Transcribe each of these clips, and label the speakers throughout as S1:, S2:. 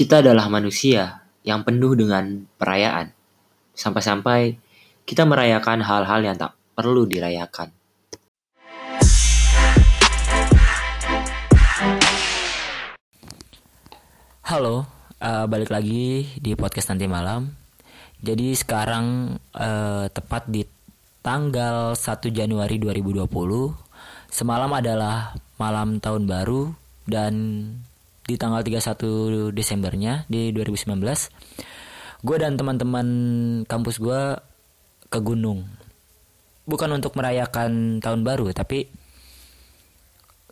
S1: Kita adalah manusia yang penuh dengan perayaan. Sampai-sampai kita merayakan hal-hal yang tak perlu dirayakan.
S2: Halo, uh, balik lagi di podcast nanti malam. Jadi sekarang uh, tepat di tanggal 1 Januari 2020. Semalam adalah malam tahun baru dan di tanggal 31 Desembernya di 2019 gue dan teman-teman kampus gue ke gunung. Bukan untuk merayakan tahun baru tapi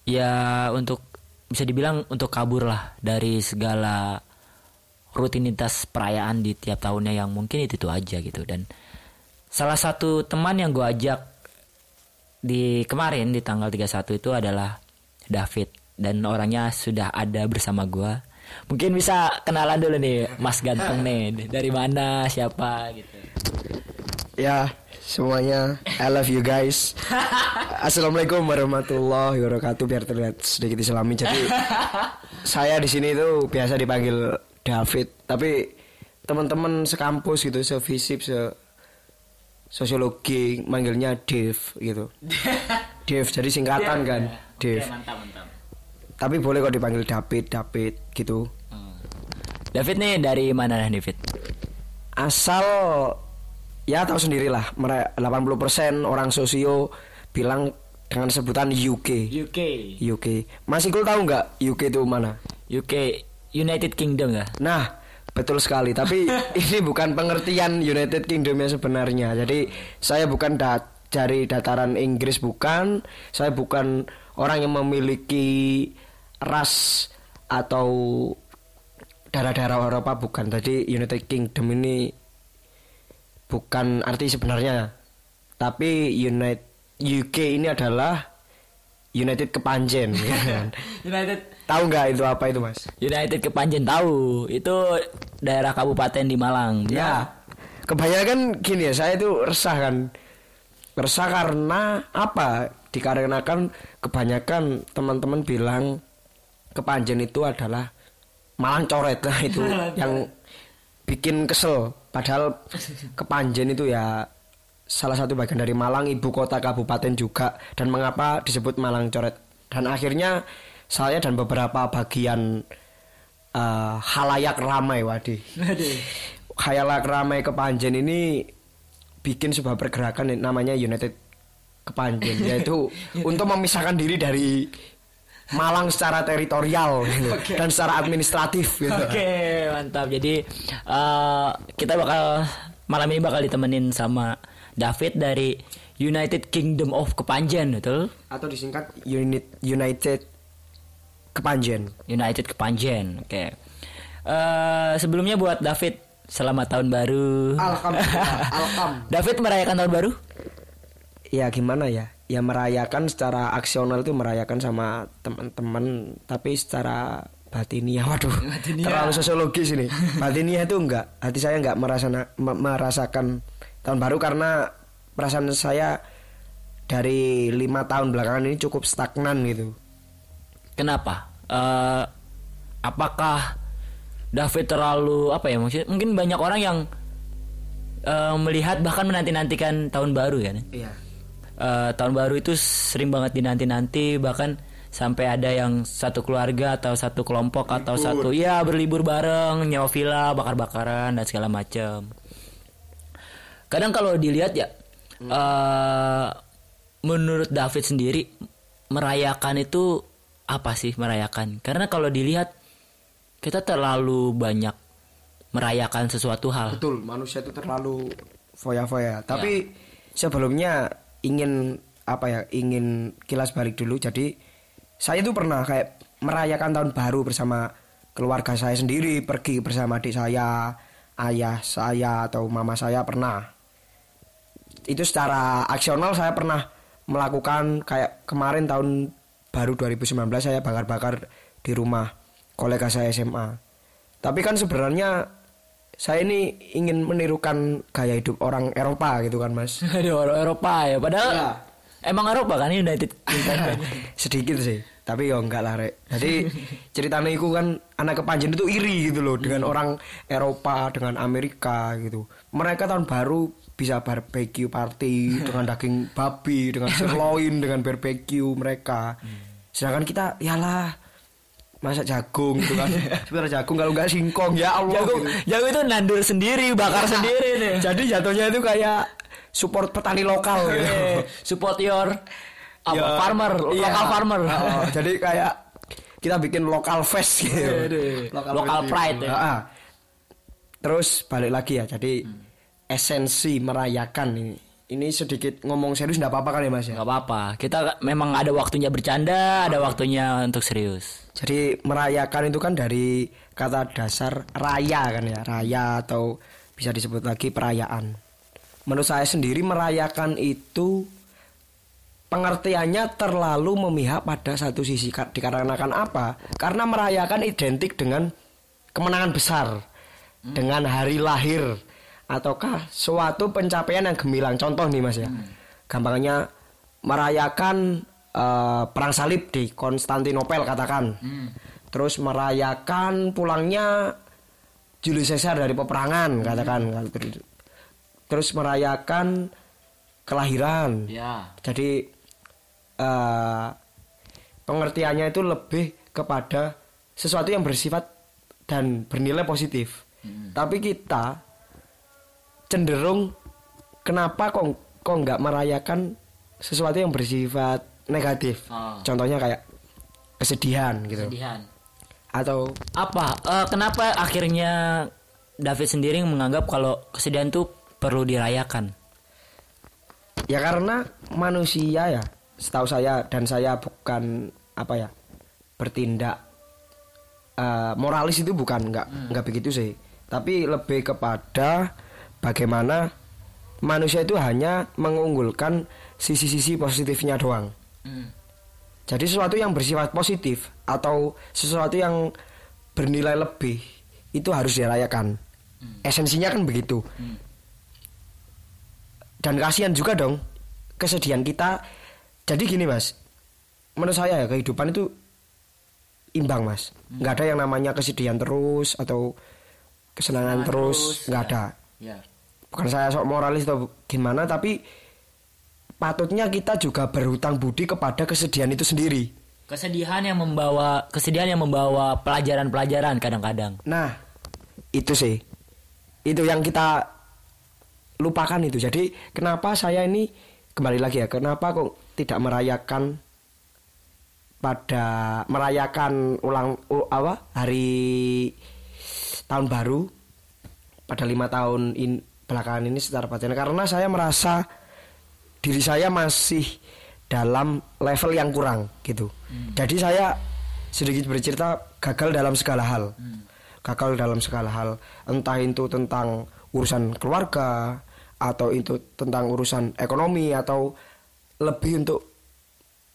S2: ya untuk bisa dibilang untuk kabur lah dari segala rutinitas perayaan di tiap tahunnya yang mungkin itu itu aja gitu dan salah satu teman yang gue ajak di kemarin di tanggal 31 itu adalah David dan orangnya sudah ada bersama gue mungkin bisa kenalan dulu nih Mas Ganteng nih dari mana siapa gitu
S3: Ya, semuanya I love you guys. Assalamualaikum warahmatullahi wabarakatuh. Biar terlihat sedikit islami. Jadi saya di sini itu biasa dipanggil David, tapi teman-teman sekampus gitu, sevisip, se sosiologi manggilnya Dev gitu. Dev jadi singkatan kan, Dev.
S2: mantap mantap
S3: Tapi boleh kok dipanggil David, David gitu.
S2: David nih dari mana nih David
S3: Asal ya tahu sendirilah, mere- 80% orang sosio bilang dengan sebutan UK.
S2: UK
S3: UK. Mas Ikul tahu nggak UK itu mana?
S2: UK United Kingdom ya
S3: Nah, betul sekali. Tapi ini bukan pengertian United Kingdom yang sebenarnya. Jadi saya bukan dat dari dataran Inggris bukan. Saya bukan orang yang memiliki ras atau daerah-daerah Eropa bukan. Jadi United Kingdom ini bukan arti sebenarnya. Tapi United UK ini adalah United Kepanjen. ya kan?
S2: United
S3: Tahu nggak itu apa itu mas?
S2: United Kepanjen tahu itu daerah kabupaten di Malang
S3: Ya, kebanyakan gini ya, saya itu resah kan. Resah karena apa? Dikarenakan kebanyakan teman-teman bilang kepanjen itu adalah malang coret lah itu yang bikin kesel. Padahal kepanjen itu ya salah satu bagian dari Malang, ibu kota kabupaten juga. Dan mengapa disebut Malang coret? Dan akhirnya saya dan beberapa bagian eh, halayak ramai, wadih Khayalak ramai kepanjen ini bikin sebuah pergerakan namanya United Kepanjen yaitu untuk memisahkan diri dari Malang secara teritorial gitu, dan secara administratif gitu.
S2: Oke, mantap. Jadi eh, kita bakal malam ini bakal ditemenin sama David dari United Kingdom of Kepanjen, betul?
S3: Atau disingkat Unit United Kepanjen.
S2: United Kepanjen. Oke. Eh, sebelumnya buat David selamat tahun baru.
S3: Alhamdulillah, alham.
S2: David merayakan tahun baru?
S3: Ya gimana ya? Ya merayakan secara aksional itu merayakan sama teman-teman, tapi secara batiniah, waduh, terlalu sosiologis ini. batiniah itu enggak, hati saya enggak merasana, me- merasakan tahun baru karena perasaan saya dari lima tahun belakangan ini cukup stagnan gitu.
S2: Kenapa? Eh, apakah David terlalu apa ya maksudnya? Mungkin banyak orang yang eh, melihat bahkan menanti-nantikan tahun baru kan?
S3: Iya.
S2: Eh, tahun baru itu sering banget dinanti-nanti bahkan sampai ada yang satu keluarga atau satu kelompok atau satu ya berlibur bareng nyawa villa bakar-bakaran dan segala macam. Kadang kalau dilihat ya eh, menurut David sendiri merayakan itu apa sih merayakan? Karena kalau dilihat kita terlalu banyak merayakan sesuatu hal.
S3: Betul, manusia itu terlalu foya-foya. Tapi sebelumnya ingin apa ya? Ingin kilas balik dulu. Jadi saya itu pernah kayak merayakan tahun baru bersama keluarga saya sendiri, pergi bersama adik saya, ayah saya atau mama saya pernah. Itu secara aksional saya pernah melakukan kayak kemarin tahun baru 2019 saya bakar-bakar di rumah kolega saya SMA. Tapi kan sebenarnya saya ini ingin menirukan gaya hidup orang Eropa gitu kan mas
S2: Aduh orang Eropa ya padahal
S3: Ya.
S2: emang Eropa kan United Kingdom.
S3: sedikit sih Tapi ya enggak lah rek. Jadi ceritanya itu kan anak kepanjen itu iri gitu loh dengan orang Eropa, dengan Amerika gitu. Mereka tahun baru bisa barbecue party dengan daging babi, dengan sirloin, dengan barbecue mereka. Sedangkan kita yalah masak jagung gitu kan. Sebenarnya jagung kalau enggak singkong ya Allah.
S2: Jago,
S3: gitu.
S2: jago itu nandur sendiri, bakar sendiri nih.
S3: Jadi jatuhnya itu kayak support petani lokal gitu.
S2: Eh, support your apa
S3: Ya,
S2: farmer,
S3: iya.
S2: lokal farmer.
S3: Oh, jadi kayak kita bikin lokal fest gitu.
S2: Lokal
S3: fest
S2: pride
S3: gitu.
S2: ya.
S3: Ah, ah. Terus balik lagi ya. Jadi esensi merayakan ini. Ini sedikit ngomong serius enggak apa-apa kan ya Mas ya?
S2: Gak apa-apa. Kita memang ada waktunya bercanda, ada waktunya untuk serius.
S3: Jadi merayakan itu kan dari kata dasar raya kan ya, raya atau bisa disebut lagi perayaan. Menurut saya sendiri merayakan itu pengertiannya terlalu memihak pada satu sisi Ka- dikarenakan apa? Karena merayakan identik dengan kemenangan besar, dengan hari lahir ataukah suatu pencapaian yang gemilang. Contoh nih Mas ya. Gampangnya merayakan eh, perang salib di Konstantinopel katakan. Terus merayakan pulangnya Julius Caesar dari peperangan katakan. Terus merayakan kelahiran.
S2: Ya.
S3: Jadi eh, pengertiannya itu lebih kepada sesuatu yang bersifat dan bernilai positif. Tapi kita cenderung kenapa kok kok nggak merayakan sesuatu yang bersifat negatif.
S2: Oh.
S3: Contohnya kayak kesedihan gitu.
S2: Kesedihan.
S3: Atau
S2: Apa? eh, kenapa akhirnya David sendiri menganggap kalau kesedihan tuh perlu dirayakan?
S3: ya karena manusia ya, setahu saya dan saya bukan apa ya bertindak eh, moralis itu bukan nggak nggak begitu sih. Tapi lebih kepada bagaimana manusia itu hanya mengunggulkan sisi-sisi positifnya doang. Jadi sesuatu yang bersifat positif atau sesuatu yang bernilai lebih itu harus dirayakan. Esensinya kan begitu. Dan kasihan juga dong kesedihan kita. Jadi gini mas, menurut saya ya kehidupan itu imbang mas. nggak ada yang namanya kesedihan terus atau kesenangan terus, nggak ada.
S2: Ya.
S3: Bukan saya sok moralis atau gimana, tapi patutnya kita juga berhutang budi kepada kesedihan itu sendiri.
S2: Kesedihan yang membawa kesedihan yang membawa pelajaran-pelajaran kadang-kadang.
S3: Nah, itu sih. Itu yang kita lupakan itu. Jadi, kenapa saya ini kembali lagi ya, kenapa kok tidak merayakan pada merayakan ulang u- apa? hari tahun baru pada lima tahun in, belakangan ini secara batin karena saya merasa diri saya masih dalam level yang kurang gitu. Jadi saya sedikit bercerita gagal dalam segala hal. Gagal dalam segala hal, entah itu tentang urusan keluarga atau itu tentang urusan ekonomi atau lebih untuk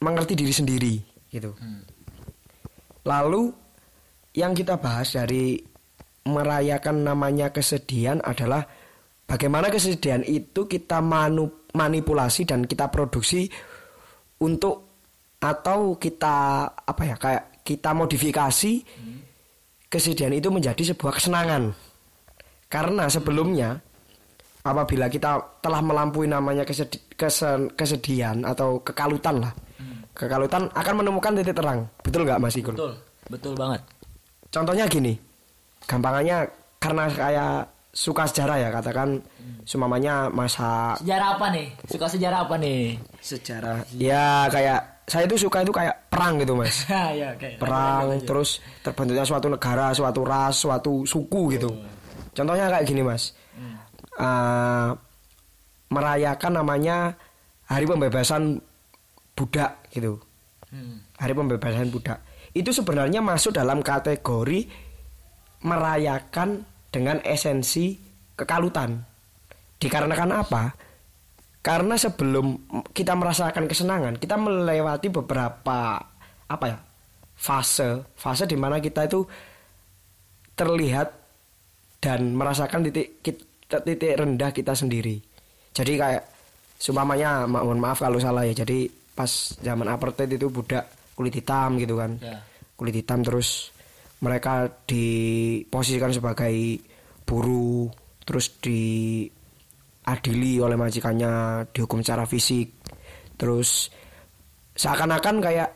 S3: mengerti diri sendiri gitu. Lalu yang kita bahas dari merayakan namanya kesedihan adalah bagaimana kesedihan itu kita manu- manipulasi dan kita produksi untuk atau kita apa ya kayak kita modifikasi kesedihan itu menjadi sebuah kesenangan. Karena sebelumnya apabila kita telah melampaui namanya kesedi- kesen- kesedihan atau kekalutan lah. Kekalutan akan menemukan titik terang. Betul nggak Mas Ikul?
S2: Betul, betul banget.
S3: Contohnya gini, gampangannya karena kayak suka sejarah ya katakan sumamanya masa
S2: Sejarah apa nih? Suka sejarah apa nih?
S3: sejarah. Ya kayak saya itu suka itu kayak perang gitu mas.
S2: Ya, oke.
S3: perang terus terbentuknya suatu negara suatu ras suatu suku gitu. Contohnya kayak gini mas. Eh, merayakan namanya hari pembebasan budak gitu.
S2: Hmm.
S3: hari pembebasan budak. Itu sebenarnya masuk dalam kategori merayakan dengan esensi kekalutan. Dikarenakan apa? Karena sebelum kita merasakan kesenangan kita melewati beberapa apa ya fase. Fase di mana kita itu terlihat dan merasakan titik kit- titik rendah kita sendiri. Jadi kayak seumpamanya ma- mohon maaf kalau salah ya. Jadi pas zaman apartheid itu budak kulit hitam gitu kan.
S2: Ya.
S3: kulit hitam terus mereka diposisikan sebagai buruh terus diadili oleh majikannya dihukum secara fisik. Terus seakan-akan kayak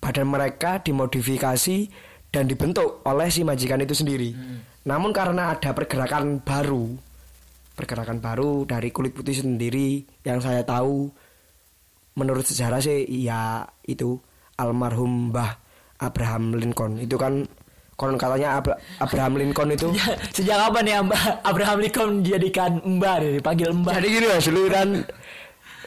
S3: badan mereka dimodifikasi dan dibentuk oleh si majikan itu sendiri. Namun karena ada pergerakan baru pergerakan baru dari kulit putih sendiri yang saya tahu menurut sejarah sih ya itu almarhum Mbah Abraham Lincoln. Itu kan konon katanya Abra- Abraham Lincoln itu.
S2: Sejak kapan ya Mbak? Abraham Lincoln dijadikan Mbak nih, dipanggil Mbak?
S3: jadi gini mas dulu kan.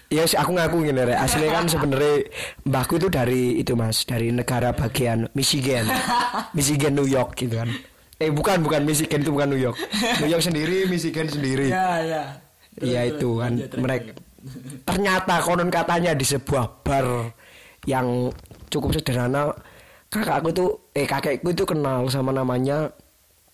S3: Ya sih, aku ngaku gini Rek. aslinya kan sebenarnya mbahku itu dari itu mas dari negara bagian Michigan. Michigan New York gitu kan. Eh bukan bukan Michigan itu bukan New York. New York sendiri Michigan sendiri.
S2: Ya, ya.
S3: Iya itu kan. Mereka ternyata konon katanya di sebuah bar yang cukup sederhana kakakku tuh eh kakekku itu kenal sama namanya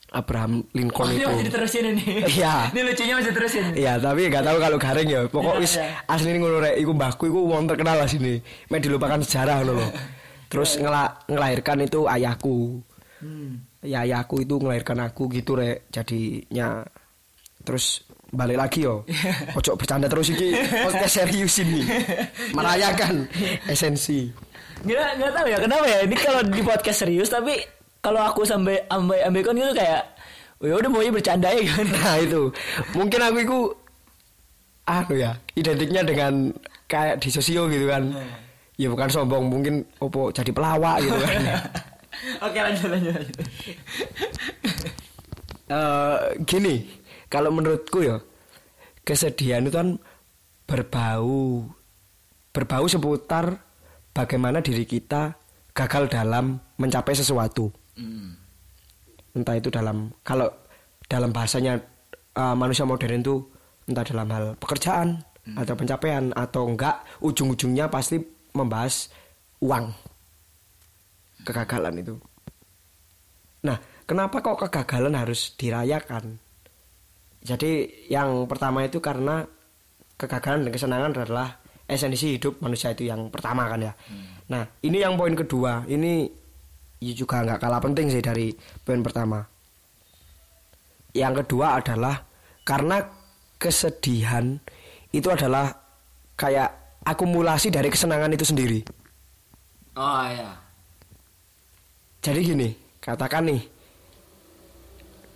S3: Abraham Lincoln
S2: Oh, ini
S3: itu.
S2: masih diterusin ini.
S3: Iya.
S2: Ini lucunya masih terusin.
S3: Iya, tapi nggak tahu kalau garing ya. Pokok
S2: Iya,
S3: wis
S2: iya.
S3: asli ngono rek, iku mbahku iku wong terkenal lah sini. Mek dilupakan sejarah ngono lho. Terus ngela- ngelahirkan itu ayahku.
S2: Hmm.
S3: Ya ayahku itu ngelahirkan aku gitu rek. Jadinya terus balik lagi yo. Ojo bercanda terus iki. Podcast serius ini. Merayakan esensi.
S2: Nggak, nggak tahu ya kenapa ya. Ini kalau di podcast serius tapi kalau aku sampai ambil ambilkan gitu kayak ya udah maunya bercanda ya kan.
S3: Nah itu mungkin aku itu anu ya identiknya dengan kayak di sosio gitu kan. Ya bukan sombong mungkin opo jadi pelawak gitu kan.
S2: Oke lanjut lanjut. lanjut.
S3: Eh, gini, kalau menurutku ya kesedihan itu kan berbau berbau seputar bagaimana diri kita gagal dalam mencapai sesuatu. Entah itu dalam kalau dalam bahasanya eh, manusia modern itu entah dalam hal pekerjaan atau pencapaian atau enggak ujung-ujungnya pasti membahas uang kegagalan itu. Nah, kenapa kok kegagalan harus dirayakan? Jadi yang pertama itu karena kegagalan dan kesenangan adalah esensi hidup manusia itu yang pertama kan ya. Nah, ini yang poin kedua. Ini ya juga nggak kalah penting sih dari poin pertama. Yang kedua adalah karena kesedihan itu adalah kayak akumulasi dari kesenangan itu sendiri.
S2: Oh ya.
S3: Jadi gini, katakan nih.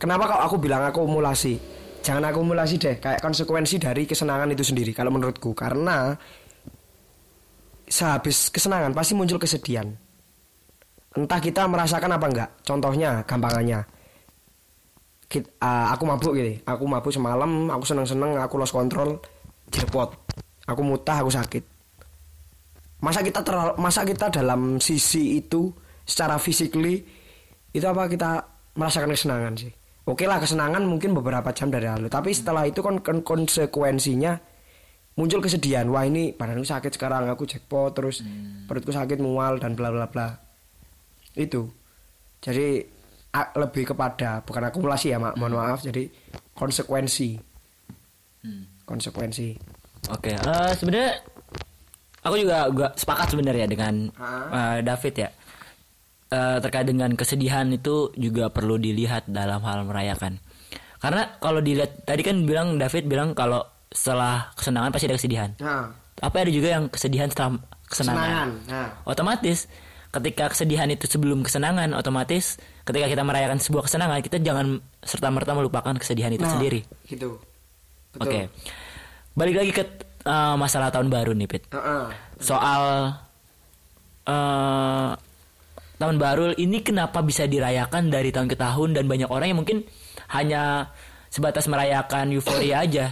S3: Kenapa kok aku bilang akumulasi? Jangan akumulasi deh, kayak konsekuensi dari kesenangan itu sendiri kalau menurutku. Karena sehabis kesenangan pasti muncul kesedihan. Entah kita merasakan apa enggak. Contohnya, gampangannya. Kit- ah, aku mabuk gitu. Aku mabuk semalam, aku seneng-seneng, aku lost control, jackpot. Aku mutah, aku sakit. Masa kita terlalu, masa kita dalam sisi itu secara physically itu apa kita merasakan kesenangan sih? Oke lah kesenangan mungkin beberapa jam dari lalu, tapi setelah itu kan kon- konsekuensinya muncul kesedihan. Wah ini badanku sakit sekarang, aku jackpot terus perutku sakit mual dan bla bla bla. Itu. Jadi lebih kepada bukan akumulasi ya, Mak. Mohon maaf. Jadi konsekuensi. Konsekuensi.
S2: Oke, eh, sebenarnya aku juga gua sepakat sebenarnya dengan eh, David ya. Eh, terkait dengan kesedihan itu juga perlu dilihat dalam hal merayakan. Karena kalau dilihat tadi kan bilang David bilang kalau setelah kesenangan pasti ada kesedihan.
S3: Nah,
S2: Apa ada juga yang kesedihan setelah kesenangan?
S3: Kesenangan, nah.
S2: Otomatis ketika kesedihan itu sebelum kesenangan, otomatis ketika kita merayakan sebuah kesenangan, kita jangan serta merta melupakan kesedihan itu
S3: nah,
S2: sendiri.
S3: Gitu.
S2: Oke. Balik lagi ke uh, masalah tahun baru nih, Pit.
S3: Heeh.
S2: Soal uh, tahun baru ini kenapa bisa dirayakan dari tahun ke tahun dan banyak orang yang mungkin hanya sebatas merayakan euforia aja.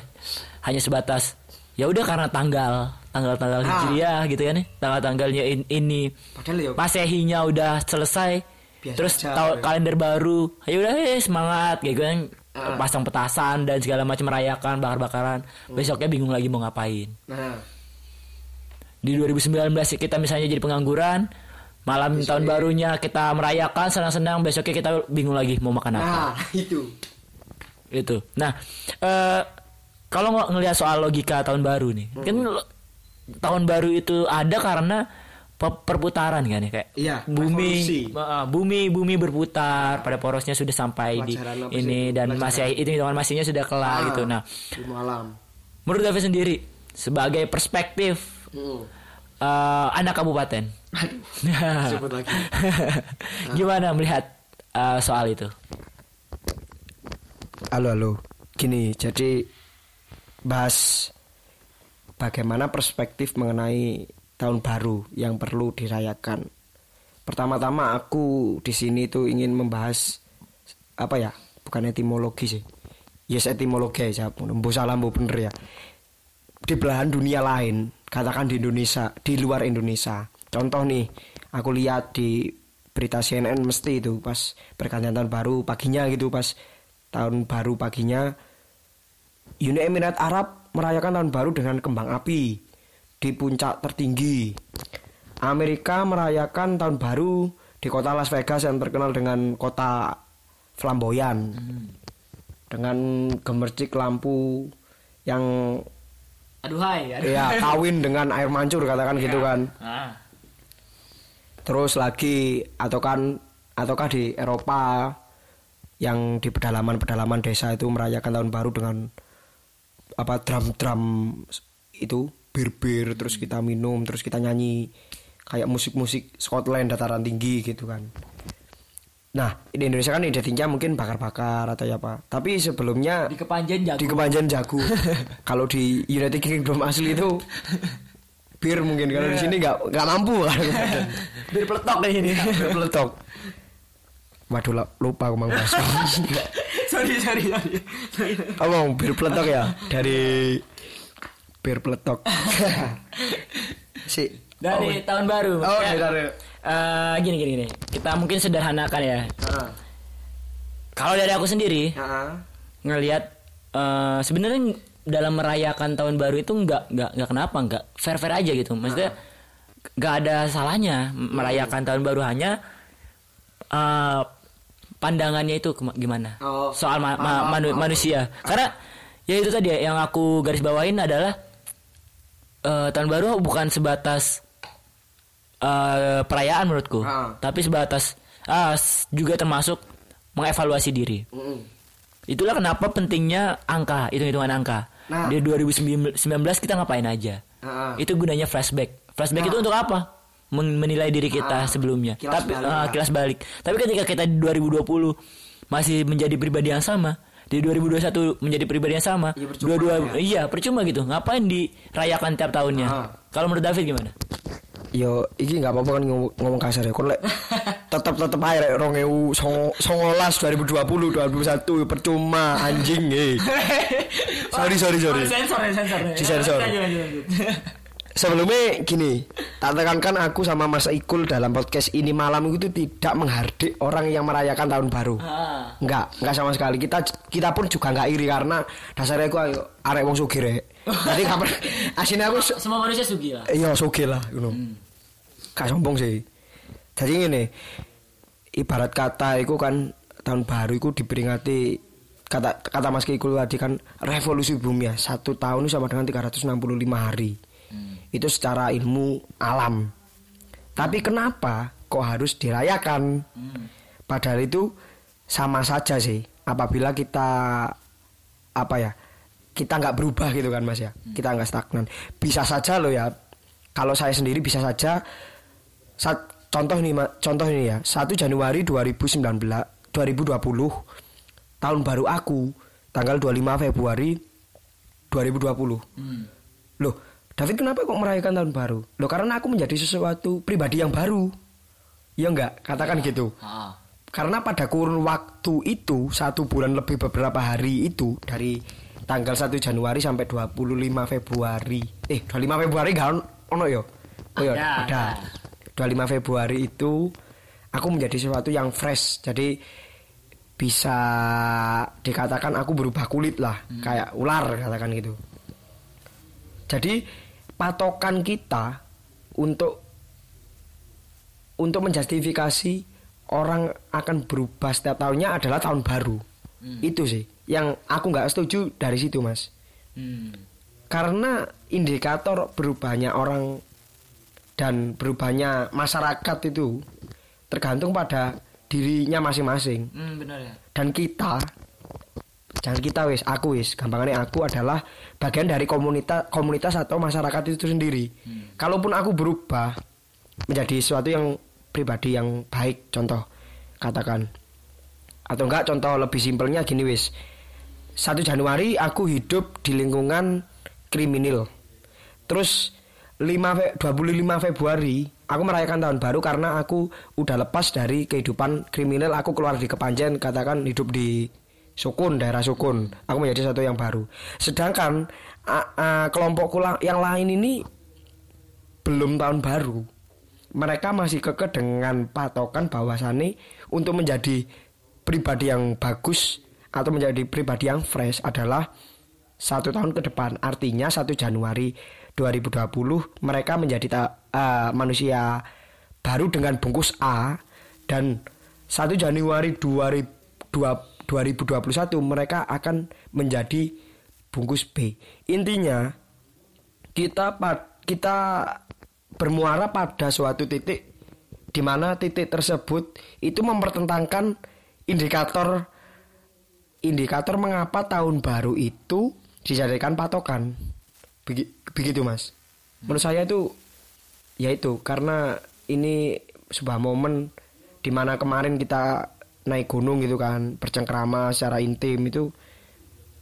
S2: Hanya sebatas ya udah karena tanggal tanggal-tanggal
S3: Ah.
S2: hijriah gitu ya nih. Tanggal-tanggalnya in- ini
S3: Padahal ya
S2: Masehinya udah selesai.
S3: Biasa
S2: terus
S3: aja,
S2: tahun
S3: ya.
S2: kalender baru. Ya udah eh, semangat kayak gitu kan
S3: Ah.
S2: pasang petasan dan segala macam merayakan bakar-bakaran.
S3: Hmm.
S2: Besoknya bingung lagi mau ngapain.
S3: Nah,
S2: Di 2019 kita misalnya jadi pengangguran, malam tahun barunya kita merayakan senang-senang, besoknya kita bingung lagi mau makan apa.
S3: nah itu.
S2: Itu. Nah, eh kalau ng- ngelihat soal logika tahun baru nih, kan lo- tahun baru itu ada karena pe- perputaran kan ya kayak
S3: Iya,
S2: bumi uh, bumi bumi berputar pada porosnya sudah sampai di ini
S3: itu?
S2: dan masih itu hitungan masihnya sudah kelar
S3: Ah.
S2: gitu nah
S3: ilmu alam
S2: menurut David sendiri sebagai perspektif eh, anak kabupaten.
S3: Sebut lagi.
S2: gimana melihat eh, soal itu?
S3: Halo halo. Gini jadi bahas bagaimana perspektif mengenai tahun baru yang perlu dirayakan. Pertama-tama aku di sini tuh ingin membahas apa ya bukan etimologi sih. Yes etimologi bu. Salah bu bener ya. Di belahan dunia lain katakan di Indonesia di luar Indonesia. Contoh nih aku lihat di berita CNN mesti itu pas pergantian tahun baru paginya gitu pas tahun baru paginya Uni Emirat Arab merayakan tahun baru dengan kembang api di puncak tertinggi. Amerika merayakan tahun baru di kota Las Vegas yang terkenal dengan kota flamboyan. Dengan gemercik lampu yang
S2: aduh hai
S3: ya kawin dengan air mancur katakan gitu kan.
S2: Ah.
S3: terus lagi atau kan ataukah di Eropa yang di pedalaman-pedalaman desa itu merayakan tahun baru dengan apa drum-drum itu bir-bir terus kita minum terus kita nyanyi kayak musik-musik Scotland dataran tinggi gitu kan nah di Indonesia kan identiknya mungkin bakar-bakar atau ya apa. Tapi sebelumnya
S2: di kepanjen jago.
S3: Di kepanjen jago. Kalau di United Kingdom asli itu bir mungkin. Kalau di sini nggak nggak mampu. Kan
S2: bir peletok kayak ini.
S3: Bir peletok. Waduh lupa aku mau bahas.
S2: Sorry sorry sorry.
S3: Oh bir peletok ya? Dari bir peletok. Si
S2: dari tahun baru.
S3: Oh
S2: maksudnya,
S3: dari
S2: eh, gini gini gini. Kita mungkin sederhanakan ya. Kalau dari aku sendiri ngelihat eh, sebenarnya dalam merayakan tahun baru itu nggak nggak nggak kenapa nggak fair fair aja gitu. Maksudnya nggak ada salahnya merayakan tahun baru hanya eh, pandangannya itu gimana?
S3: Oh,
S2: soal ma- ma- manu- manusia. Karena ya itu tadi ya, yang aku garis bawain adalah eh, tahun baru bukan sebatas eh, perayaan menurutku
S3: Ah.
S2: tapi sebatas s- juga termasuk mengevaluasi diri Itulah kenapa pentingnya angka, hitung-hitungan angka.
S3: Nah.
S2: Di 2019 kita ngapain aja?
S3: Ah.
S2: Itu gunanya flashback. Flashback
S3: Nah.
S2: itu untuk apa? Men- menilai diri kita
S3: Ah,
S2: sebelumnya.
S3: kilas
S2: Tapi
S3: balik lah.
S2: kilas balik. Tapi ketika kita di 2020 masih menjadi pribadi yang sama, di 2021 menjadi pribadi yang sama,
S3: Iya, percuma
S2: dua-dua
S3: ya.
S2: iya percuma gitu. Ngapain dirayakan tiap tahunnya?
S3: Ah.
S2: Kalau menurut David gimana?
S3: Yo iki nggak apa-apa kan ngomong, ngomong kasar ya kon lek tetep tetep aja rek 2019 2020 2021 percuma anjing eh sorry sorry sorry
S2: sensor ya sensor.
S3: Disensor. Sebelumnya gini, tak tekankan aku sama Mas Ikul dalam podcast ini malam itu tidak menghardik orang yang merayakan tahun baru.
S2: Ah.
S3: Enggak, enggak sama sekali. Kita kita pun juga enggak iri karena dasarnya aku arek wong sugih rek. Jadi kapan asine aku se-
S2: Semua manusia sugi lah.
S3: iya sugih lah ngono. Gak sombong sih. Jadi ngene, ibarat kata itu kan tahun baru itu diperingati kata kata Mas Kikul tadi kan revolusi bumi ya. Satu tahun itu sama dengan 365 hari. Itu secara ilmu alam. Tapi kenapa kok harus dirayakan? Padahal itu sama saja sih. Apabila kita apa ya kita nggak berubah gitu kan mas ya. Kita nggak stagnan. Bisa saja loh ya. Kalau saya sendiri bisa saja saat contoh nih Ma- contoh ini ya. 1 Januari 2019 2020 tahun baru aku tanggal 25 Februari 2020 loh David kenapa kok merayakan tahun baru? Loh karena aku menjadi sesuatu pribadi yang baru. Ya enggak katakan gitu.
S2: Ah.
S3: karena pada kurun waktu itu satu bulan lebih beberapa hari itu dari tanggal 1 Januari sampai 25 Februari. Eh 25 Februari gak on- ono yo oh iya
S2: Ada,
S3: ada 25 Februari itu aku menjadi sesuatu yang fresh jadi bisa dikatakan aku berubah kulit lah kayak ular katakan gitu jadi patokan kita untuk untuk menjustifikasi orang akan berubah setiap tahunnya adalah tahun baru. Itu sih yang aku nggak setuju dari situ, Mas.
S2: Hmm.
S3: Karena indikator berubahnya orang dan berubahnya masyarakat itu tergantung pada dirinya masing-masing.
S2: Hmm, benar ya.
S3: dan kita jangan kita wis aku wis gampangannya aku adalah bagian dari komunitas komunitas atau masyarakat itu sendiri. Kalaupun aku berubah menjadi sesuatu yang pribadi yang baik contoh katakan atau enggak contoh lebih simpelnya gini wis. 1 Januari aku hidup di lingkungan kriminal. Terus 5 Fe- 25 Februari aku merayakan tahun baru karena aku udah lepas dari kehidupan kriminal. Aku keluar di Kepanjen katakan hidup di Sukun daerah Sukun. Aku menjadi satu yang baru. Sedangkan a- a- kelompokku yang lain ini belum tahun baru. Mereka masih keke dengan patokan bahwasannya untuk menjadi pribadi yang bagus atau menjadi pribadi yang fresh adalah satu tahun ke depan. Artinya 1 Januari 2020 mereka menjadi eh, manusia baru dengan bungkus A dan 1 Januari 2020 2021 mereka akan menjadi bungkus B. Intinya kita kita bermuara pada suatu titik di mana titik tersebut itu mempertentangkan indikator indikator mengapa tahun baru itu dijadikan patokan Begi- begitu mas. Menurut saya itu ya itu karena ini sebuah momen di mana kemarin kita naik gunung gitu kan bercengkrama secara intim itu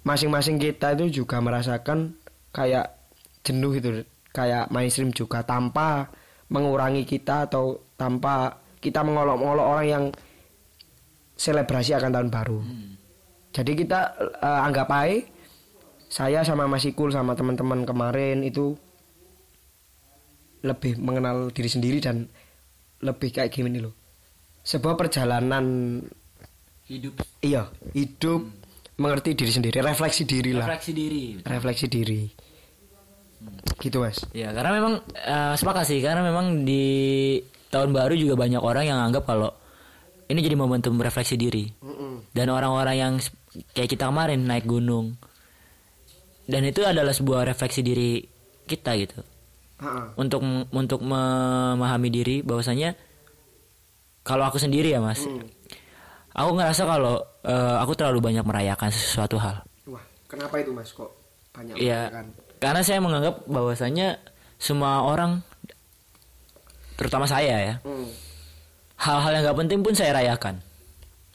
S3: masing-masing kita itu juga merasakan kayak jenuh itu kayak mainstream juga tanpa mengurangi kita atau tanpa kita mengolok-olok orang yang selebrasi akan tahun baru. Jadi kita eh, anggap aja saya sama Mas Ikul sama teman-teman kemarin itu lebih mengenal diri sendiri dan lebih kayak gini loh. Sebuah perjalanan
S2: Hidup
S3: iya, hidup mengerti diri sendiri, refleksi diri lah.
S2: refleksi diri.
S3: Refleksi diri. Gitu, Mas.
S2: Ya karena memang eh, sepakat sih karena memang di tahun baru juga banyak orang yang anggap kalau ini jadi momentum refleksi diri dan orang-orang yang kayak kita kemarin naik gunung dan itu adalah sebuah refleksi diri kita gitu
S3: Heeh.
S2: untuk untuk memahami diri bahwasanya kalau aku sendiri ya mas aku ngerasa kalau eh, aku terlalu banyak merayakan sesuatu hal
S3: Wah, kenapa itu, Mas? Kok banyak
S2: Iya,
S3: merayakan?
S2: karena saya menganggap bahwasanya semua orang, terutama saya ya,
S3: Hmm.
S2: hal-hal yang gak penting pun saya rayakan.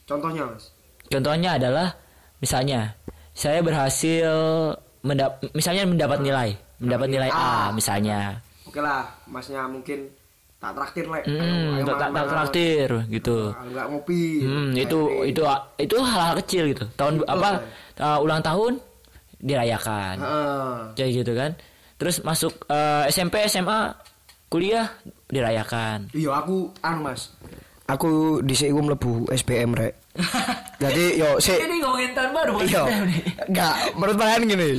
S3: Contohnya, Mas.
S2: Contohnya adalah, misalnya, saya berhasil mendap, misalnya mendapat nilai, mendapat nilai A,
S3: A.
S2: misalnya,
S3: Oke lah, Masnya mungkin tak traktir, Lek.
S2: hmm, tak tak- traktir gitu.
S3: Nggak ngopi.
S2: Hmm, itu
S3: ini.
S2: itu itu hal-hal kecil gitu. Tahun apa uh, ulang tahun dirayakan.
S3: Heeh.
S2: kayak gitu kan terus masuk eh, SMP SMA kuliah dirayakan
S3: Iya, aku anu, Mas. Aku di iku mlebu SBM, Rek. Jadi yo sik
S2: ini ngomongin tahun baru
S3: Iya. Enggak, menurut kalian gini.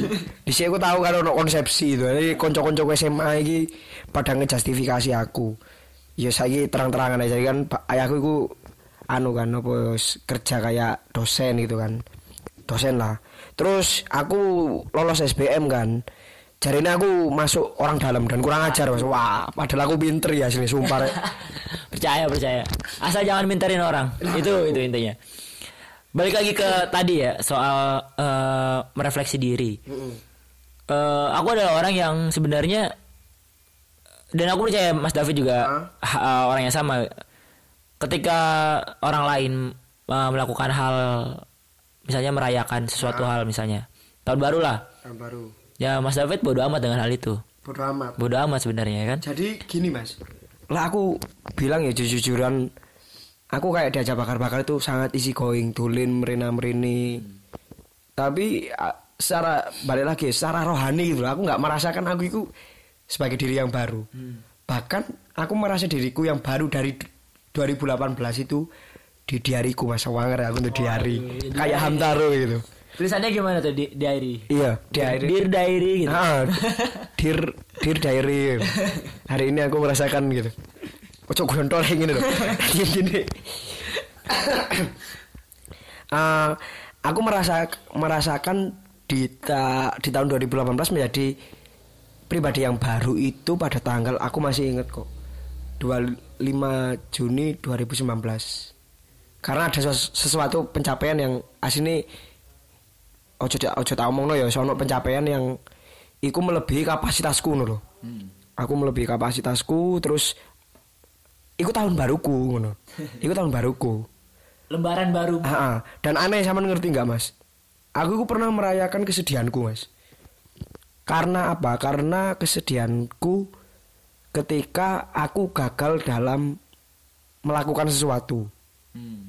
S3: Di sini aku tahu kan ono konsepsi itu. Jadi konco-konco SMA iki pada ngejustifikasi aku. Ya saya terang-terangan aja Jadi kan ayahku itu anu kan apa kerja kayak dosen gitu kan. Dosen lah. Terus aku lolos SBM kan. Jadi ini aku masuk orang dalam dan kurang ajar mas. Wah, padahal aku pinter ya sini sumpah.
S2: Percaya percaya. Asal jangan minterin orang. Itu itu intinya. Balik lagi ke tadi ya soal eh, merefleksi diri. Eh, aku adalah orang yang sebenarnya dan aku percaya Mas David juga ha- orang yang sama. Ketika orang lain eh, melakukan hal misalnya merayakan sesuatu hal misalnya. Tahun baru lah.
S3: Yang baru.
S2: Ya Mas David bodo amat dengan hal itu.
S3: Bodo amat.
S2: bodo amat sebenarnya kan?
S3: Jadi gini mas. Lah aku bilang ya jujur-jujuran Aku kayak diajak bakar-bakar itu sangat easy going Dulin, merina-merini. Tapi a- secara balik lagi secara rohani gitu loh, Aku nggak merasakan aku itu sebagai diri yang baru. Bahkan aku merasa diriku yang baru dari d- 2018 itu di diariku mas. Wanger aku untuk diari. Kayak Hamtaro gitu
S2: tulisannya gimana tuh di diary
S3: iya diari
S2: Dear diary gitu
S3: Ah, dear, dear diary. Hari ini aku merasakan gitu. Ojo gontol yang gini loh. Gini gini. Ah, aku merasa merasakan di ta- di tahun 2018 menjadi pribadi yang baru itu pada tanggal aku masih inget kok 25 Juni 2019 karena ada sesu- sesuatu pencapaian yang asini ojo tak ojo tak omongno ya sono pencapaian yang iku melebihi kapasitasku ngono lho. Aku melebihi kapasitasku terus iku tahun baruku ngono. Iku tahun baruku.
S2: Lembaran baru.
S3: Ah. dan aneh sama ngerti nggak mas? Aku iku pernah merayakan kesedihanku mas. Karena apa? Karena kesedihanku ketika aku gagal dalam melakukan sesuatu.
S2: Hmm.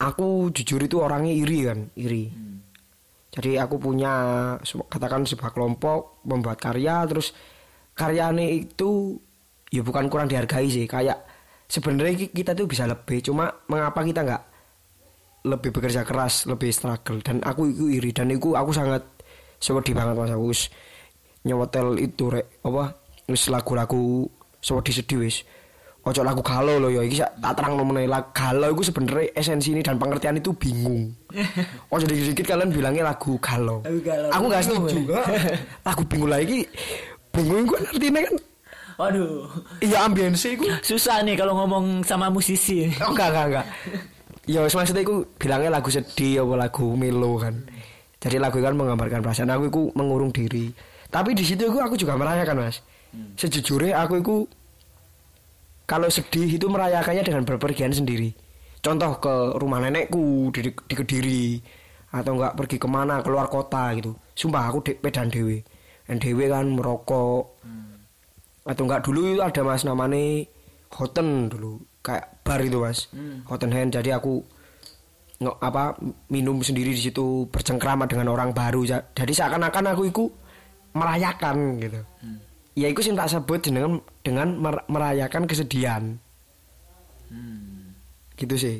S3: Aku jujur itu orangnya iri kan, iri. Jadi aku punya katakan sebuah kelompok membuat karya terus karyanya itu ya bukan kurang dihargai sih kayak sebenarnya ki- kita tuh bisa lebih cuma mengapa kita nggak lebih bekerja keras lebih struggle? Dan aku itu iri dan itu aku sangat sedih banget mas. Aku nyewotel itu rek apa wis lagu-lagu sedih sedih wis ojo lagu galau loh ya iki tak terang nomene lagu galau itu sebenarnya esensi ini dan pengertian itu bingung ojo dikit-dikit kalian bilangnya lagu galau aku nggak
S2: Bingung,
S3: setuju lagu bingung lagi bingung itu artinya kan
S2: Waduh.
S3: iya ambience itu
S2: Susah nih kalau ngomong sama musisi.
S3: Oh enggak enggak enggak. Ya wis maksudnya iku bilangnya lagu sedih apa lagu melo kan. Jadi lagu kan menggambarkan perasaan aku itu mengurung diri. Tapi di situ iku aku juga merayakan mas. Sejujurnya aku itu kalau sedih itu merayakannya dengan berpergian sendiri. Contoh ke rumah nenekku di, di Kediri atau enggak pergi ke mana keluar kota gitu. Sumpah aku de, pedan dewe. Dan dewe kan merokok, atau enggak dulu itu ada mas namanya Hoten dulu. Kayak bar itu mas. Hoten Hand jadi aku nggak apa minum sendiri di situ bercengkrama dengan orang baru. Ja- jadi seakan-akan aku itu merayakan gitu ya itu sih tak sebut dengan dengan mer- merayakan kesedihan gitu sih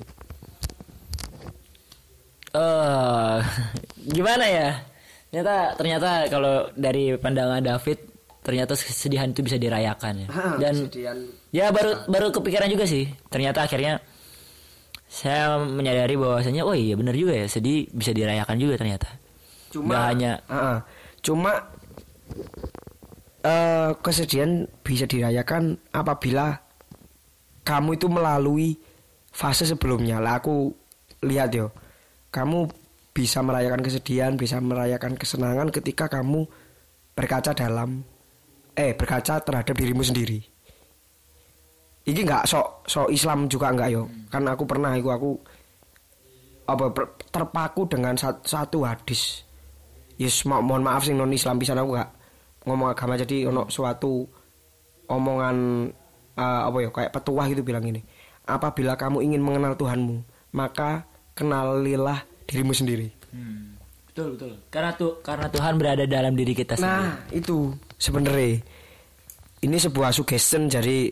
S2: Eh, gimana ya? Ternyata ternyata kalau dari pandangan David ternyata kesedihan itu bisa dirayakan ya. Dan ya baru baru kepikiran juga sih. Ternyata akhirnya saya menyadari bahwasanya oh iya benar juga ya sedih bisa dirayakan juga ternyata.
S3: cuma
S2: Nggak hanya
S3: ah. cuma eh kesedihan bisa dirayakan apabila kamu itu melalui fase sebelumnya. Lah aku lihat yo kamu bisa merayakan kesedihan bisa merayakan kesenangan ketika kamu berkaca dalam eh berkaca terhadap dirimu sendiri. Ini nggak sok sok Islam juga nggak yo. Kan aku pernah itu aku apa terpaku dengan sat- satu hadis. Yes ma- mohon maaf sih non Islam bisa aku nggak ngomong agama jadi ono suatu omongan eh, apa ya kayak petuah gitu bilang ini apabila kamu ingin mengenal Tuhanmu maka kenalilah dirimu sendiri
S2: betul betul. Karena tuh karena Tuhan berada dalam diri kita sendiri.
S3: nah itu sebenarnya ini sebuah suggestion jadi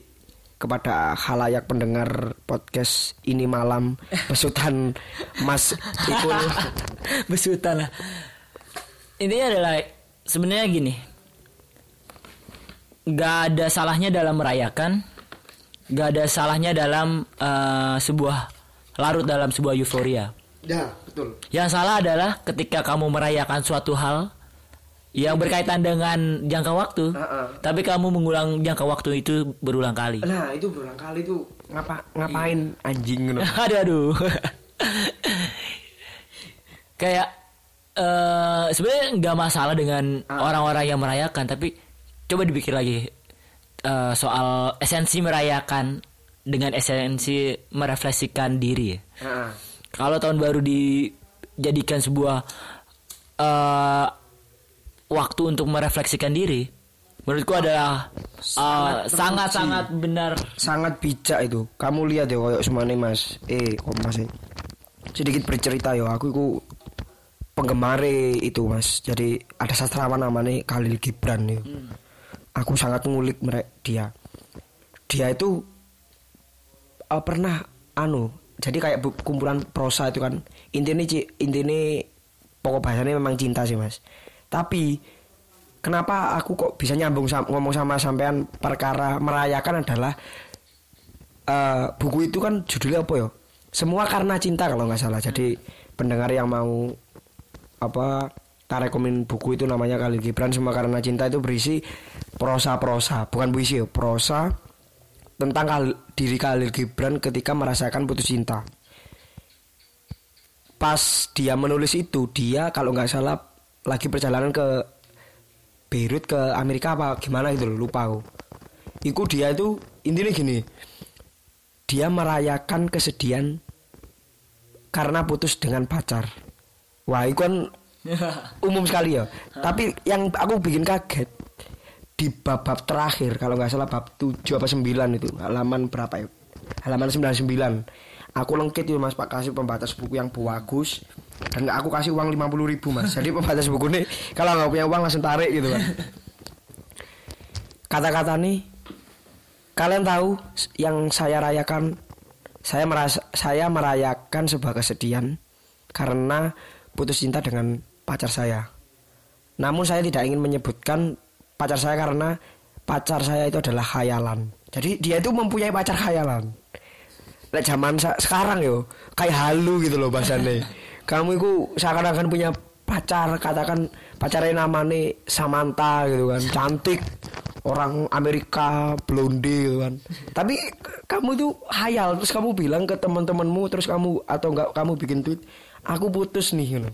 S3: kepada halayak pendengar podcast ini malam pesutan Mas Ikul
S2: Besutan lah. Intinya adalah sebenarnya gini. Gak ada salahnya dalam merayakan. Gak ada salahnya dalam eh, sebuah larut dalam sebuah euforia.
S3: ya betul
S2: Yang salah adalah ketika kamu merayakan suatu hal yang berkaitan dengan jangka waktu,
S3: Heeh.
S2: tapi kamu mengulang jangka waktu itu berulang kali.
S3: Nah itu berulang kali tuh ngapa ngapain anjing gitu.
S2: aduh aduh. Kayak eh sebenarnya nggak masalah dengan orang-orang yang merayakan, tapi coba dipikir lagi eh, soal esensi merayakan dengan esensi merefleksikan diri. ya.
S3: Heeh.
S2: Kalau tahun baru dijadikan sebuah eh waktu untuk merefleksikan diri, menurutku adalah eh, sangat-sangat benar.
S3: Sangat bijak itu. Kamu lihat ya koyok semane Mas. Eh, kok Mas. eh. Sedikit bercerita ya, aku itu penggemar itu Mas. Jadi ada sastrawan namanya Khalil Gibran ya. Aku sangat ngulik mereka dia. Dia itu eh, pernah anu jadi kayak kumpulan prosa itu kan. Intinya intinya pokok bahasanya memang cinta sih mas. Tapi kenapa aku kok bisa nyambung sam- ngomong sama sampean perkara merayakan adalah eh, buku itu kan judulnya apa ya? Semua karena cinta kalau nggak salah. Jadi pendengar yang mau apa tak rekomen buku itu namanya Khalil Gibran Semua Karena Cinta itu berisi prosa-prosa, bukan puisi ya, prosa tentang Khalil- diri Khalil Gibran ketika merasakan putus cinta. Pas dia menulis itu, dia kalau nggak salah lagi perjalanan ke Beirut ke Amerika apa gimana itu loh, lupa aku. Iku dia itu intinya gini. Dia merayakan kesedihan karena putus dengan pacar. Wah, itu kan umum sekali ya. Tapi yang aku bikin kaget di bab-bab terakhir kalau nggak salah bab 7 apa 9 itu halaman berapa ya? Halaman 99. Aku lengkit itu Mas Pak kasih pembatas buku yang bagus dan aku kasih uang 50 ribu Mas. Jadi pembatas buku ini kalau nggak punya uang langsung tarik gitu kan. Kata-kata nih kalian tahu yang saya rayakan saya merasa saya merayakan sebuah kesedihan karena putus cinta dengan pacar saya. Namun saya tidak ingin menyebutkan pacar saya karena pacar saya itu adalah khayalan. Jadi dia itu mempunyai pacar khayalan. Lek zaman sekarang yo kayak halu gitu loh bahasanya. Kamu itu seakan-akan punya pacar katakan pacarnya namanya Samantha gitu kan cantik orang Amerika blonde gitu kan tapi kamu tuh hayal terus kamu bilang ke teman-temanmu terus kamu atau enggak kamu bikin tweet aku putus nih gitu.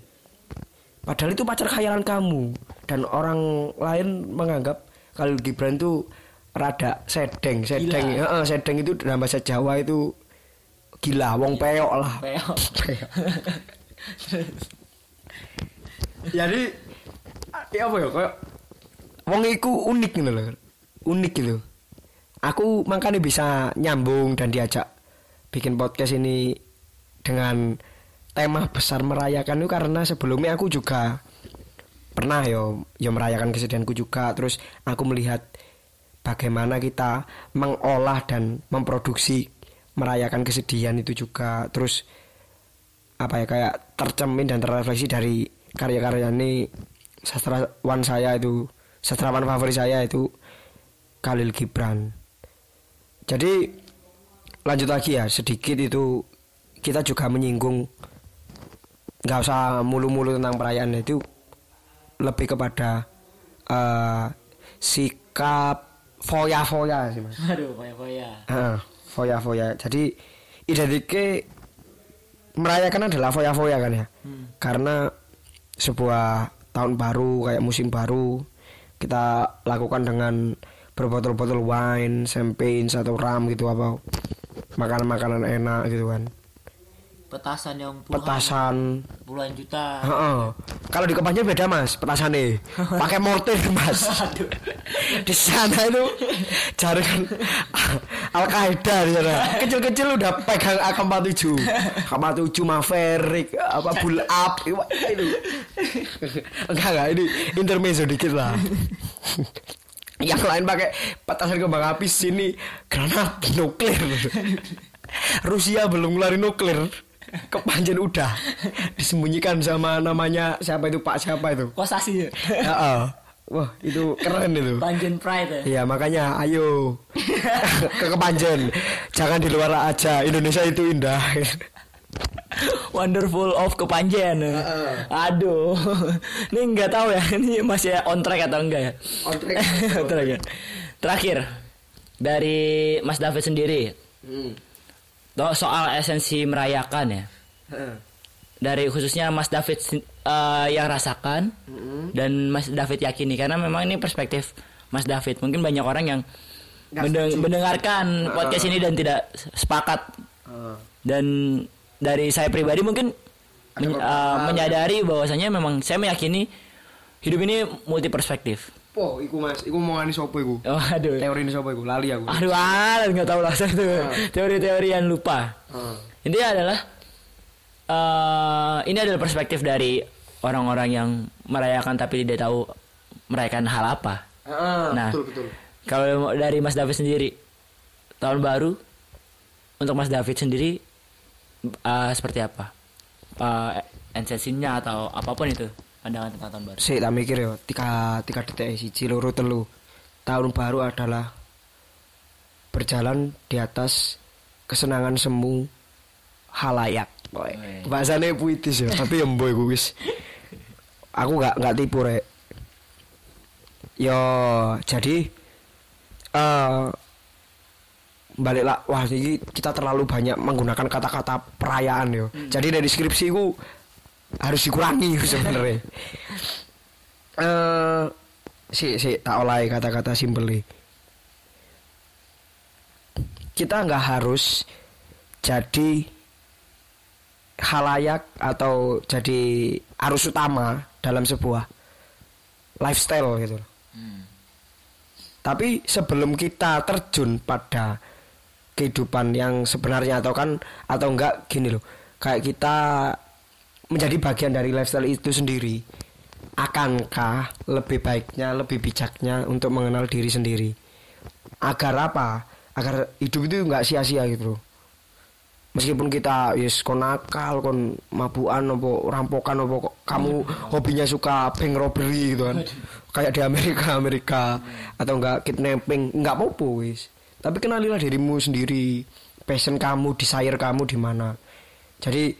S3: Padahal itu pacar khayalan kamu. Dan orang lain menganggap kalau Gibran tuh rada sedeng sedeng. Heeh, sedeng itu dalam bahasa Jawa itu gila wong peok lah.
S2: Peok.
S3: jadi ya apa ya kayak wong iku unik gitu loh unik gitu. Aku makanya bisa nyambung dan diajak bikin podcast ini dengan tema besar merayakan itu karena sebelumnya aku juga pernah yo yo merayakan kesedihanku juga terus aku melihat bagaimana kita mengolah dan memproduksi merayakan kesedihan itu juga terus apa ya kayak tercemin dan terrefleksi dari karya-karya ini sastrawan saya itu sastrawan favorit saya itu Khalil Gibran. Jadi lanjut lagi ya sedikit itu kita juga menyinggung nggak usah mulu-mulu tentang perayaan itu lebih kepada eh, sikap foya-foya sih mas.
S2: Aduh, foya-foya.
S3: Heeh, foya-foya. Jadi identike merayakan adalah foya-foya kan ya. Karena sebuah tahun baru kayak musim baru kita lakukan dengan berbotol-botol wine, champagne atau ram gitu apa makanan-makanan enak gitu kan.
S2: Petasan yang puluhan,
S3: Petasan.
S2: puluhan juta.
S3: Heeh. Kalau di Kepanjen beda mas, petasannya pakai mortir mas. di sana itu jaringan Al Qaeda di sana. Kecil-kecil udah pegang AK-47, AK-47 Maverick, apa Bull Up, itu. enggak enggak ini intermezzo dikit lah. Yang lain pakai petasan kembang api sini granat nuklir. Rusia belum ngeluarin nuklir. Kepanjen udah disembunyikan sama namanya siapa itu Pak siapa itu?
S2: Kosasi ya.
S3: Heeh. Wah, itu keren itu.
S2: Panjen Pride ya.
S3: Iya, makanya ayo ke Kepanjen. Jangan di luar aja. Indonesia itu indah.
S2: Wonderful of Kepanjen. Aduh. Ini nggak tahu ya. Ini masih on track atau enggak ya?
S3: On track.
S2: On track ya. Terakhir dari Mas David sendiri. Do- Soal esensi merayakan ya. Dari khususnya Mas David eh, yang rasakan dan Mas David yakini. Karena memang ini perspektif Mas David. Mungkin banyak orang yang mendeng- mendengarkan podcast ini dan tidak sepakat. Dan dari saya pribadi mungkin men- uh, menyadari bahwasanya memang saya meyakini hidup ini multi perspektif.
S3: Oh, iku Mas, iku ngomongani sopo iku?
S2: Oh, aduh.
S3: Teori ini sopo iku? Lali aku.
S2: Aduh, ah, nggak tahu lah saya itu teori-teori yang lupa.
S3: Heeh.
S2: Intinya adalah eh ini adalah perspektif dari orang-orang yang merayakan tapi tidak tahu merayakan hal apa.
S3: Heeh,
S2: Nah,
S3: betul betul.
S2: Kalau dari Mas David sendiri, tahun baru untuk Mas David sendiri eh, seperti apa? Eh esensinya atau apa pun itu pandangan tentang tahun baru.
S3: Sik tak mikir yo, tiga tiga detik siji loro telu. Tahun baru adalah berjalan di atas kesenangan semu halayak.
S2: Woi.
S3: Bahasanya puitis ya, tapi yang boy wis. aku nggak nggak tipu rek yo jadi eh balik lah wah ini kita terlalu banyak menggunakan kata-kata perayaan yo jadi dari skripsi ku harus dikurangi sebenarnya eh si si tak oleh kata-kata simple kita nggak harus jadi halayak atau jadi arus utama dalam sebuah lifestyle gitu loh. Tapi sebelum kita terjun pada kehidupan yang sebenarnya atau kan atau enggak gini loh. Kayak kita menjadi bagian dari lifestyle itu sendiri. Akankah lebih baiknya, lebih bijaknya untuk mengenal diri sendiri? Agar apa? Agar hidup itu enggak sia-sia gitu loh meskipun kita yes kon nakal kon mabukan opo rampokan opo kok kamu hobinya suka bank robbery gitu kan kayak di Amerika Amerika atau enggak kidnapping enggak apa-apa wis tapi kenalilah dirimu sendiri passion kamu desire kamu di mana jadi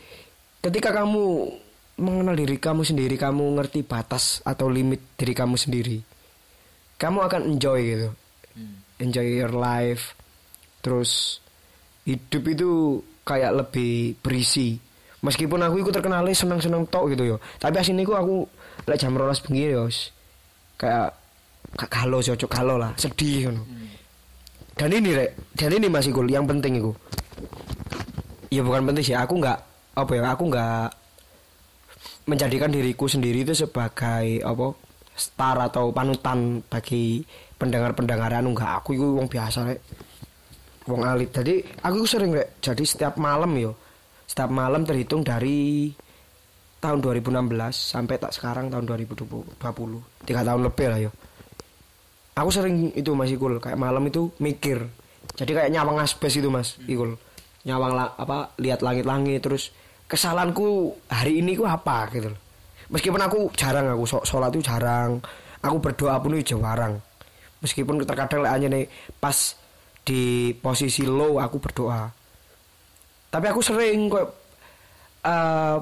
S3: ketika kamu mengenal diri kamu sendiri kamu ngerti batas atau limit diri kamu sendiri kamu akan enjoy gitu. Enjoy your life. Terus hidup itu kayak lebih berisi. Meskipun aku ikut terkenalnya senang-senang tok gitu yo. Tapi asini aku aku lek jam rolas bengi yo kayak galau cocok galau lah sedih gitu dan ini rek. Dan ini masih cool yang penting itu ya bukan penting sih aku nggak apa ya aku nggak menjadikan diriku sendiri itu sebagai apa star atau panutan bagi pendengar-pendengar anu enggak aku itu wong biasa rek. Wong alit. Jadi aku sering rek jadi setiap malam yo. Setiap malam terhitung dari tahun 2016 sampai tak sekarang tahun 2020 tiga tahun lebih lah yo. Aku sering itu mas Ikul. Kayak malam itu mikir. Jadi kayak nyawang asbes itu mas Ikul. Nyawang la- apa lihat langit-langit terus kesalahanku hari ini ku apa gitu meskipun aku jarang aku sholat itu jarang. Aku berdoa pun itu jarang meskipun terkadang hanya nih pas di posisi low aku berdoa. Tapi aku sering kok eh,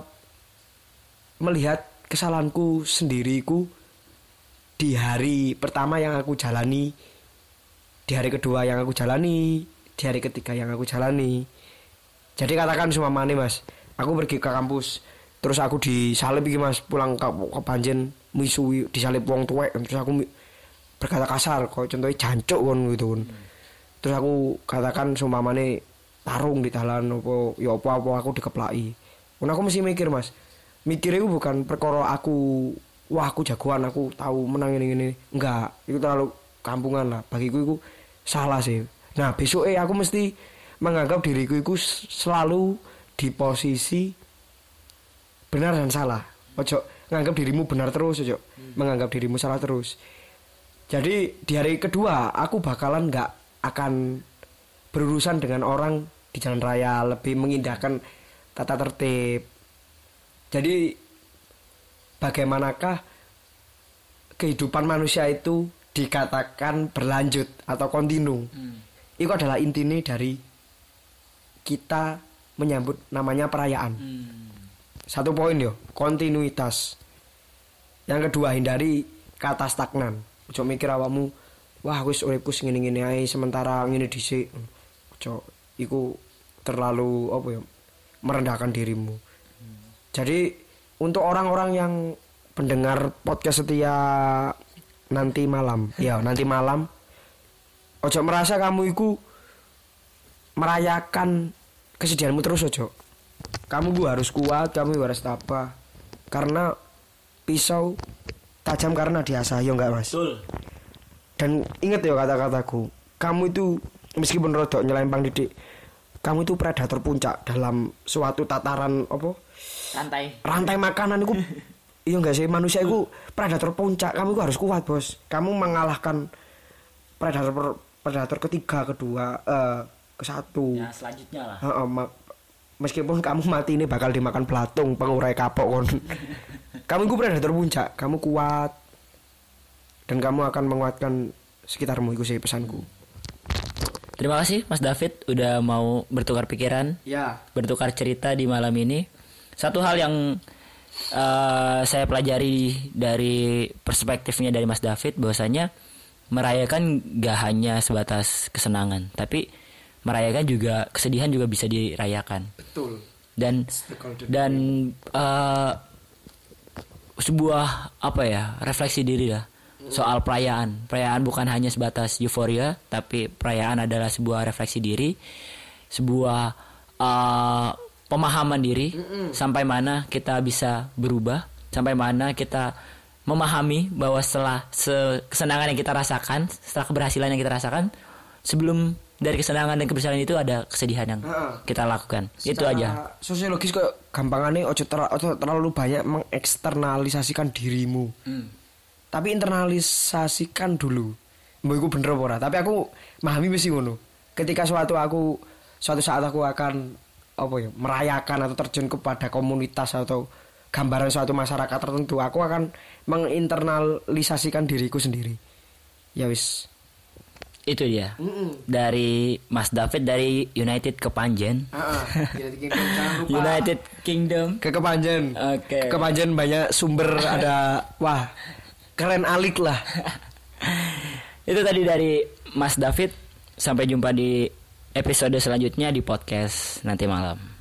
S3: melihat kesalahanku sendiriku di hari pertama yang aku jalani di hari kedua yang aku jalani di hari ketiga yang aku jalani. Jadi katakan semua mas aku pergi ke kampus terus aku disalib iki mas. Pulang ke, ke Banjen misui disalib wong tuwek. Terus aku berkata kasar kok contohnya jancuk kon gitu kan terus aku katakan sumpamane tarung di dalan opo ya apa apa aku dikeplaki. Mun aku mesti mikir mas. Mikir itu bukan perkara aku wah aku jagoan aku tahu menang ini ini enggak itu terlalu kampungan lah. Bagiku itu salah sih. Nah besok eh aku mesti menganggap diriku itu selalu di posisi benar dan salah. Ojo nganggap dirimu benar terus ojo. Menganggap dirimu salah terus. Jadi di hari kedua aku bakalan nggak akan berurusan dengan orang di jalan raya lebih mengindahkan tata tertib. Jadi bagaimanakah kehidupan manusia itu dikatakan berlanjut atau kontinu? Itu adalah intinya dari kita menyambut namanya perayaan. Satu poin yo kontinuitas. Yang kedua hindari kata stagnan. Ojo mikir awakmu wah wis uripku sing ngene-ngene ae sementara ngene dhisik. Ojo iku terlalu apa ya merendahkan dirimu. Jadi untuk orang-orang yang pendengar podcast setia nanti malam ya nanti malam ojo merasa kamu iku merayakan kesedihanmu terus ojo. Kamu gua harus kuat kamu harus apa karena pisau tajam karena diasah ya enggak mas?
S2: Betul.
S3: dan ingat ya kata-kataku kamu itu meskipun rodok nyelempang didik kamu itu predator puncak dalam suatu tataran apa?
S2: Santai.
S3: rantai makanan itu. Iya enggak sih manusia itu predator puncak. Kamu itu harus kuat bos. Kamu mengalahkan predator predator ketiga kedua eh ke satu.
S2: Ya selanjutnya lah.
S3: Heeh, ma- meskipun kamu mati ini bakal dimakan belatung pengurai kapok kon. Kamu itu predator puncak kamu kuat. Dan kamu akan menguatkan sekitarmu itu sih pesanku.
S2: Terima kasih Mas David udah mau bertukar pikiran,
S3: ya.
S2: bertukar cerita di malam ini. Satu hal yang eh, saya pelajari dari perspektifnya dari Mas David bahwasanya merayakan gak hanya sebatas kesenangan, tapi merayakan juga kesedihan juga bisa dirayakan.
S3: Betul.
S2: Dan dan eh, sebuah apa ya refleksi diri lah soal perayaan. Perayaan bukan hanya sebatas euforia, tapi perayaan adalah sebuah refleksi diri, sebuah eh, pemahaman diri sampai mana kita bisa berubah, sampai mana kita memahami bahwa setelah se- kesenangan yang kita rasakan, setelah keberhasilan yang kita rasakan, sebelum dari kesenangan dan keberhasilan itu ada kesedihan yang
S3: Heeh.
S2: kita lakukan. itu aja.
S3: Sosiologis kok gampangannya ojo, ter- terlalu banyak mengeksternalisasikan dirimu. Tapi internalisasikan dulu. Mbak iku bener apa ora? Tapi aku memahami mesti ngono. Ketika suatu aku suatu saat aku akan apa ya, merayakan atau terjun kepada komunitas atau gambaran suatu masyarakat tertentu, aku akan menginternalisasikan diriku sendiri. Ya wis.
S2: Itu dia. Dari Mas David dari United ke Panjen. United Kingdom.
S3: ke Kepanjen.
S2: Oke.
S3: Ke Kepanjen banyak sumber ada wah keren alik lah.
S2: Itu tadi dari Mas David. Sampai jumpa di episode selanjutnya di podcast nanti malam.